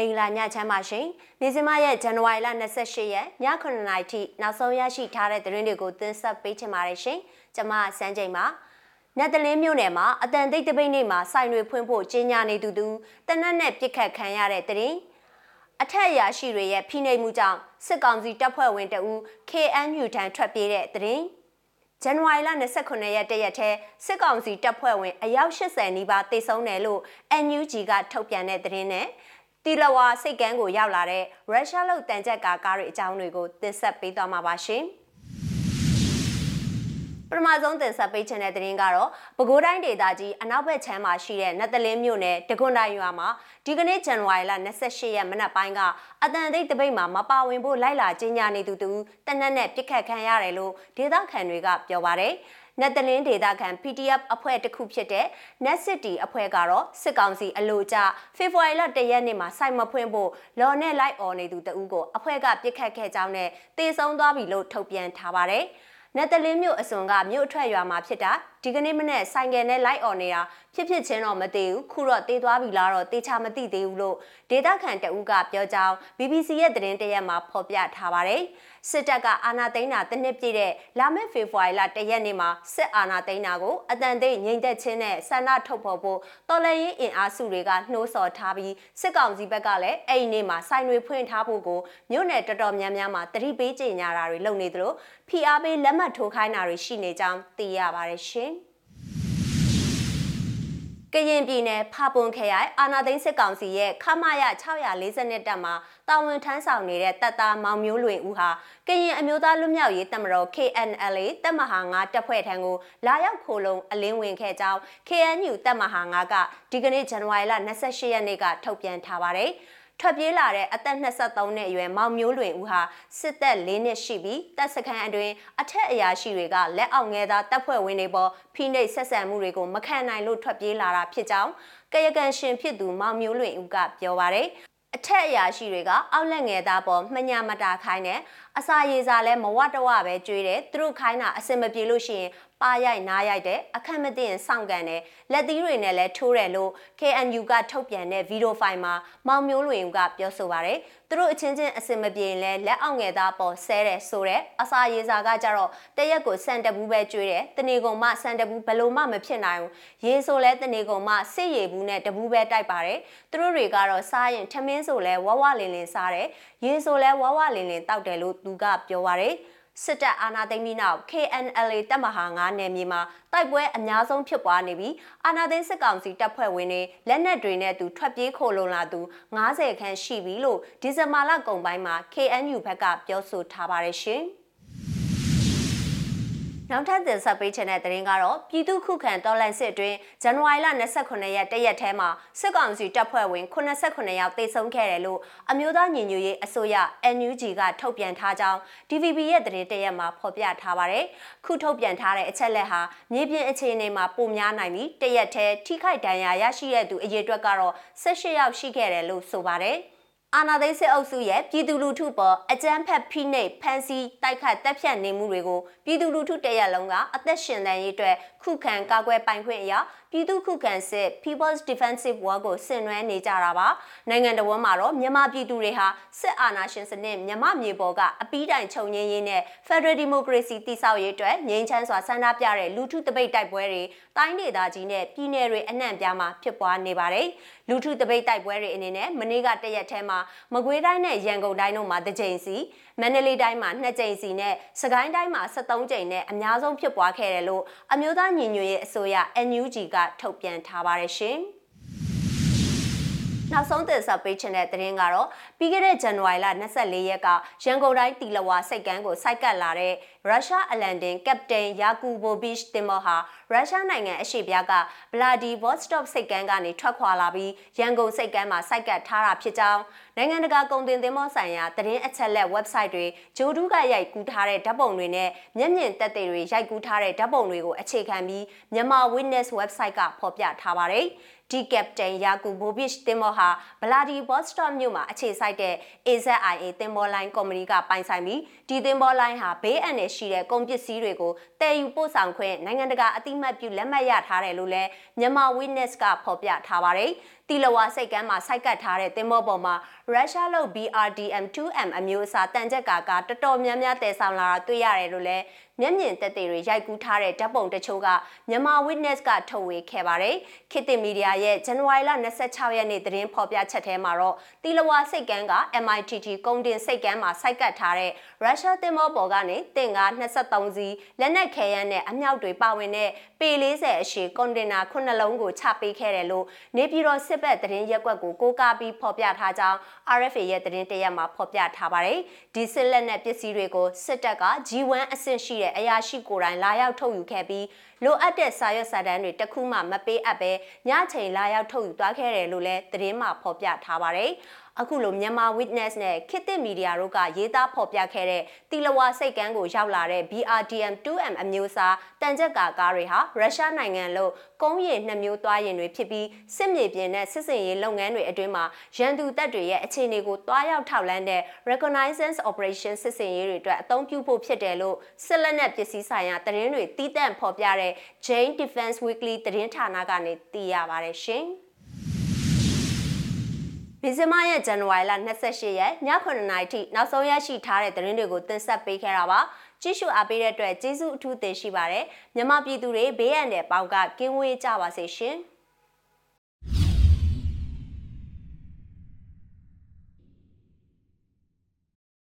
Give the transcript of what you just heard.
မင်္ဂလာညချမ်းပါရှင်။နေစမရဲ့ဇန်နဝါရီလ28ရက်ည9:00နာရီထိနောက်ဆုံးရရှိထားတဲ့သတင်းတွေကိုတင်ဆက်ပေးချင်ပါတယ်ရှင်။ကျွန်မစန်းချိန်ပါ။နတ်တလင်းမြို့နယ်မှာအတန်တိတ်တပိတ်နေ့မှာစိုင်တွေဖွင့်ဖို့ကြီးညာနေသူသူတနက်နဲ့ပြစ်ခတ်ခံရတဲ့သတင်းအထက်အရာရှိတွေရဲ့ဖိနှိပ်မှုကြောင့်စစ်ကောင်စီတပ်ဖွဲ့ဝင်တအူ KNU ထံထွက်ပြေးတဲ့သတင်းဇန်နဝါရီလ29ရက်တရက်ထဲစစ်ကောင်စီတပ်ဖွဲ့ဝင်အယောက်80နီးပါးတိတ်ဆုံးတယ်လို့ NUG ကထုတ်ပြန်တဲ့သတင်းနဲ့ တီလဝါစိတ်ကန်းကိုရောက်လာတဲ့ရုရှားလုတ်တန်ကြက်ကာကားတွေအကြောင်းတွေကိုတင်ဆက်ပေးသွားမှာပါရှင်။ပထမဆုံးတင်ဆက်ပေးချင်တဲ့သတင်းကတော့ပဲခူးတိုင်းဒေသကြီးအနောက်ဘက်ခြမ်းမှာရှိတဲ့နတ်တလင်းမြို့နယ်တကွန်တိုင်ရွာမှာဒီကနေ့ဇန်နဝါရီလ28ရက်မနက်ပိုင်းကအတန်သိတ်တပိတ်မှာမပါဝင်ဖို့လိုက်လာကြီးညာနေသူတူတနက်နဲ့ပြစ်ခတ်ခံရတယ်လို့ဒေသခံတွေကပြောပါတယ်။ နက်တလင်းဒေတာခံ PDF အဖွဲ့တစ်ခုဖြစ်တဲ့ Net City အဖွဲ့ကတော့စစ်ကောင်စီအလို့ကြဖေဖော်ဝါရီလ၁ရက်နေ့မှာစိုက်မဖွင့်ဖို့လော်နဲ့လိုက်អော်နေသူတဦးကိုအဖွဲ့ကပြစ်ခတ်ခဲ့ကြောင်းနဲ့တေဆုံးသွားပြီလို့ထုတ်ပြန်ထားပါတယ်။နက်တလင်းမြို့အစွန်ကမြို့အထွက်ရွာမှာဖြစ်တာဒီကနေ့မနေ့ဆိုင်ကယ်နဲ့လိုက်អော်နေတာဖြစ်ဖြစ်ချင်းတော့မသိဘူးခုတော့တေးသွားပြီလားတော့တေချာမသိသေးဘူးလို့ဒေတာခန်တဦးကပြောကြောင်း BBC ရဲ့သတင်းတရက်မှာဖော်ပြထားပါတယ်စစ်တပ်ကအာဏာသိမ်းတာတစ်နှစ်ပြည့်တဲ့လာမယ့်ဖေဖော်ဝါရီလတရက်နေ့မှာစစ်အာဏာသိမ်းတာကိုအတန်သိငြိမ်သက်ခြင်းနဲ့ဆန္ဒထုတ်ဖော်ဖို့တော်လှန်ရေးအင်အားစုတွေကနှိုးဆော်ထားပြီးစစ်ကောင်စီဘက်ကလည်းအဲ့ဒီနေ့မှာစိုင်းတွေဖွင့်ထားဖို့ကိုမြို့နယ်တော်တော်များများမှာတတိပေးကြေညာတာတွေလုပ်နေသလိုဖိအားပေးလက်မှတ်ထိုးခိုင်းတာတွေရှိနေကြောင်းသိရပါတယ်ရှင်။ ကရင်ပြည်နယ်ဖာပွန်ခရိုင်အာနာသိန်းစစ်ကောင်စီရဲ့ခမရ640တက်မှာတာဝန်ထမ်းဆောင်နေတဲ့တပ်သားမောင်မျိုးလွင်ဦးဟာကရင်အမျိုးသားလွတ်မြောက်ရေးတပ်မတော် KNLA တပ်မဟာ9တပ်ဖွဲ့ထံကိုလာရောက်ခိုလုံအလင်းဝင်ခဲ့ကြောင်း KNU တပ်မဟာ9ကဒီကနေ့ဇန်နဝါရီလ28ရက်နေ့ကထုတ်ပြန်ထားပါတယ်။ ထွက်ပြေးလာတဲ့အသက်23နှစ်အရွယ်မောင်မျိုးလွင်ဦးဟာစစ်သက်၄နှစ်ရှိပြီးတပ်စခန်းအတွင်းအထက်အရာရှိတွေကလက်အောက်ငယ်သားတပ်ဖွဲ့ဝင်တွေပေါ်ဖိနှိပ်ဆက်ဆံမှုတွေကိုမခံနိုင်လို့ထွက်ပြေးလာတာဖြစ်ကြောင်းကရကန်ရှင်ဖြစ်သူမောင်မျိုးလွင်ဦးကပြောပါရယ်အထက်အရာရှိတွေကအောက်လက်ငယ်သားပေါ်မှညာမတာခိုင်းတယ်အစာရေစာလဲမဝတဝပဲကြွေးတယ်သူတို့ခိုင်းတာအစင်မပြေလို့ရှိရင်ပါရိုက်နားရိုက်တယ်အခက်မသိရင်စောင့်ကန်တယ်လက်သီးတွေနဲ့လည်းထိုးတယ်လို့ KNU ကထုတ်ပြန်တဲ့ဗီဒီယိုဖိုင်မှာမောင်မျိုးလွင်ကပြောဆိုပါရယ်သူတို့အချင်းချင်းအစင်မပြေရင်လည်းလက်အောင်ငယ်သားပေါ်ဆဲတယ်ဆိုတဲ့အစာရေစာကကြတော့တရက်ကိုစံတဘူးပဲကျွေးတယ်တနေကုန်မှစံတဘူးဘလို့မှမဖြစ်နိုင်ဘူးရေဆိုလဲတနေကုန်မှစစ်ရေဘူးနဲ့တဘူးပဲတိုက်ပါတယ်သူတို့တွေကတော့စားရင်ထမင်းဆိုလဲဝဝလင်းလင်းစားတယ် ရေဆိုလဲဝဝလင်းလင်းတောက်တယ်လို့သူကပြောပါရယ်စစ်တပ်အာဏာသိမ်းပြီးနောက် KNLA တပ်မဟာ9နယ်မြေမှာတိုက်ပွဲအများဆုံးဖြစ်ပွားနေပြီးအာဏာသိမ်းစစ်ကောင်စီတပ်ဖွဲ့ဝင်တွေလက်နက်တွေနဲ့သူထွက်ပြေးခိုလုံလာသူ90ခန်းရှိပြီလို့ဒီဇင်ဘာလကုန်ပိုင်းမှာ KNU ဘက်ကပြောဆိုထားပါတယ်ရှင်။ နောက်ထပ်တင်ဆက်ပေးချင်တဲ့သတင်းကတော့ပြည်သူ့ခုခံတော်လှန်စစ်အတွင်းဇန်နဝါရီလ29ရက်တရက်ထဲမှာစစ်ကောင်စီတပ်ဖွဲ့ဝင်89ယောက်သေဆုံးခဲ့တယ်လို့အမျိုးသားညီညွတ်ရေးအစိုးရ NUG ကထုတ်ပြန်ထားကြောင်း DVB ရဲ့သတင်းတရက်မှာဖော်ပြထားပါတယ်။ခုထုတ်ပြန်ထားတဲ့အချက်လက်ဟာမြေပြင်အခြေအနေမှာပုံများနိုင်ပြီးတရက်ထဲထိခိုက်ဒဏ်ရာရရှိတဲ့သူအရေအတွက်ကတော့18ယောက်ရှိခဲ့တယ်လို့ဆိုပါတယ်။ အာနာသိန်းစစ်အုပ်စုရဲ့ပြည်သူလူထုပေါ်အကြမ်းဖက်ဖိနှိပ်ဖမ်းဆီးတိုက်ခတ်တပ်ဖြတ်နေမှုတွေကိုပြည်သူလူထုတရက်လုံးကအသက်ရှင်တန်ရေးအတွက် ခုခံကာကွယ်ပိုင်ခွင့်အရာပြည်သူခုခံစစ် People's Defensive War ကိုဆင်နွှဲနေကြတာပါနိုင်ငံတော်ဝန်မှာတော့မြန်မာပြည်သူတွေဟာစစ်အာဏာရှင်စနစ်မြန်မာမြေပေါ်ကအပီးတိုင်ခြုံငင်းရင်းနဲ့ Federal Democracy တည်ဆောက်ရေးအတွက်ငြိမ်းချမ်းစွာဆန္ဒပြတဲ့လူထုတပိတ်တိုက်ပွဲတွေတိုင်းဒေသကြီးနဲ့ပြည်နယ်တွေအနှံ့ပြားမှာဖြစ်ပွားနေပါတယ်လူထုတပိတ်တိုက်ပွဲတွေအနေနဲ့မနေ့ကတရက်ထဲမှာမကွေးတိုင်းနဲ့ရန်ကုန်တိုင်းတို့မှာတစ်ကြိမ်စီ မန္တလေးတိုင်းမှာ2ကြိမ်စီနဲ့စကိုင်းတိုင်းမှာ73ကြိမ်နဲ့အများဆုံးဖြစ်ပွားခဲ့တယ်လို့အမျိုးသားညီညွတ်ရေးအစိုးရ NUG ကထုတ်ပြန်ထားပါတယ်ရှင်။ နောက်ဆုံးတင်ဆက်ပေးချင်တဲ့သတင်းကတော့ပြီးခဲ့တဲ့ဇန်နဝါရီလ24ရက်ကရန်ကုန်တိုင်းတီလဝါစိတ်ကမ်းကိုစိုက်ကပ်လာတဲ့ရုရှားအလန်တင်ကပတိန်ယာကူဘိုဗစ်တင်မောဟာရုရှားနိုင်ငံအရှေ့ပြားကဗလာဒီဗော့စတော့စိတ်ကမ်းကနေထွက်ခွာလာပြီးရန်ကုန်စိတ်ကမ်းမှာစိုက်ကပ်ထားတာဖြစ်ကြောင်းနိုင်ငံတကာကုန်တင်သင်္ဘောဆိုင်ရာသတင်းအချက်လက် website တွေဂျိုဒူးကရိုက်ကူးထားတဲ့ဓာတ်ပုံတွေနဲ့မျက်မြင်သက်သေတွေရိုက်ကူးထားတဲ့ဓာတ်ပုံတွေကိုအခြေခံပြီးမြန်မာ Witness website ကဖော်ပြထားပါတယ်။ ဒီကက်ပတိန်ယာကူဘိုဗစ်တင်မောဟာဗလာဒီဘော့စတော့မြို့မှာအခြေစိုက်တဲ့ AZIA တင်မောလိုင်းကုမ္ပဏီကပိုင်ဆိုင်ပြီးဒီတင်မောလိုင်းဟာဘေးအန္တရာယ်ရှိတဲ့ကုန်ပစ္စည်းတွေကိုတည်ယူပို့ဆောင်ခွင့်နိုင်ငံတကာအတိမတ်ပြုလက်မှတ်ရထားတယ်လို့လည်းမြန်မာ Witness ကဖော်ပြထားပါတယ်။တီလဝါစိတ်ကမ်းမှာစိုက်ကတ်ထားတဲ့တင်မောပေါ်မှာရုရှားလုပ် BRDM2M အမျိုးအစားတန်ကြပ်ကာကတော်တော်များများတည်ဆောင်လာတာတွေ့ရတယ်လို့လည်းမျက်မြင်သက်သေတွေရိုက်ကူးထားတဲ့ဓာတ်ပုံတချို့ကမြန်မာ Witness ကထုတ်ဝေခဲ့ပါတယ်။ခေတ်သစ်မီဒီယာရဲ့ဇန်နဝါရီလ26ရက်နေ့သတင်းဖော်ပြချက်ထဲမှာတော့တီလဝါစိတ်ကမ်းက MITG ကုန်တင်စိတ်ကမ်းမှာစိုက်ကတ်ထားတဲ့ရုရှားတင်မောပေါ်ကနေတင်ကား23စီးလက်နက်ခဲယမ်းနဲ့အမြောက်တွေပါဝင်တဲ့ပေ40အရှိကွန်တင်နာ9လုံးကိုချပေးခဲ့တယ်လို့နေပြည်တော်စစ်ဘက်သတင်းရက်ကွက်ကိုကိုးကားပြီးဖော်ပြထားကြောင်း RFA ရဲ့သတင်းတရက်မှာဖော်ပြထားပါတယ်။ဒီစစ်လက်နက်ပစ္စည်းတွေကိုစစ်တပ်က G1 အဆင့်ရှိတဲ့အရာရှိကိုယ်တိုင်လာရောက်ထုတ်ယူခဲ့ပြီး လိုအပ်တဲ့စာရွက်စာတမ်းတွေတခုမှမပေးအပ်ပဲညချိန်လာရောက်ထုတ်ယူသွားခဲ့တယ်လို့လည်းသတင်းမှာဖော်ပြထားပါတယ်။အခုလိုမြန်မာ witness နဲ့ခေတ်သစ်မီဒီယာတို့ကရေးသားဖော်ပြခဲ့တဲ့တီလဝါစိတ်ကမ်းကိုရောက်လာတဲ့ BRDM 2M အမျိုးအစားတန်ကြက်ကာကားတွေဟာရုရှားနိုင်ငံလို့ကုန်းရည်နှစ်မျိုးသွားရင်တွေဖြစ်ပြီးစစ်မြေပြင်နဲ့စစ်စင်ရေးလုပ်ငန်းတွေအတွင်းမှာရန်သူတပ်တွေရဲ့အခြေအနေကိုတွားရောက်ထောက်လန်းတဲ့ reconnaissance operation စစ်စင်ရေးတွေအတွက်အသုံးပြုဖို့ဖြစ်တယ်လို့စစ်လက်နက်ပစ္စည်းဆိုင်ရာသတင်းတွေတီးတန့်ဖော်ပြတဲ့ Jane Defense Weekly သတင်းဌာနကနေသိရပါတယ်ရှင်။ဒီဇင်ဘာရဲ့ဇန်နဝါရီလ28ရက်ည9:00နာရီထိနောက်ဆုံးရရှိထားတဲ့သတင်းတွေကိုတင်ဆက်ပေးခဲ့တာပါကြည့်ရှုအားပေးတဲ့အတွက်ကျေးဇူးအထူးတင်ရှိပါတယ်မြမပြည်သူတွေဘေးရန်တဲ့ပေါက်ကကင်းဝေးကြပါစေရှင်။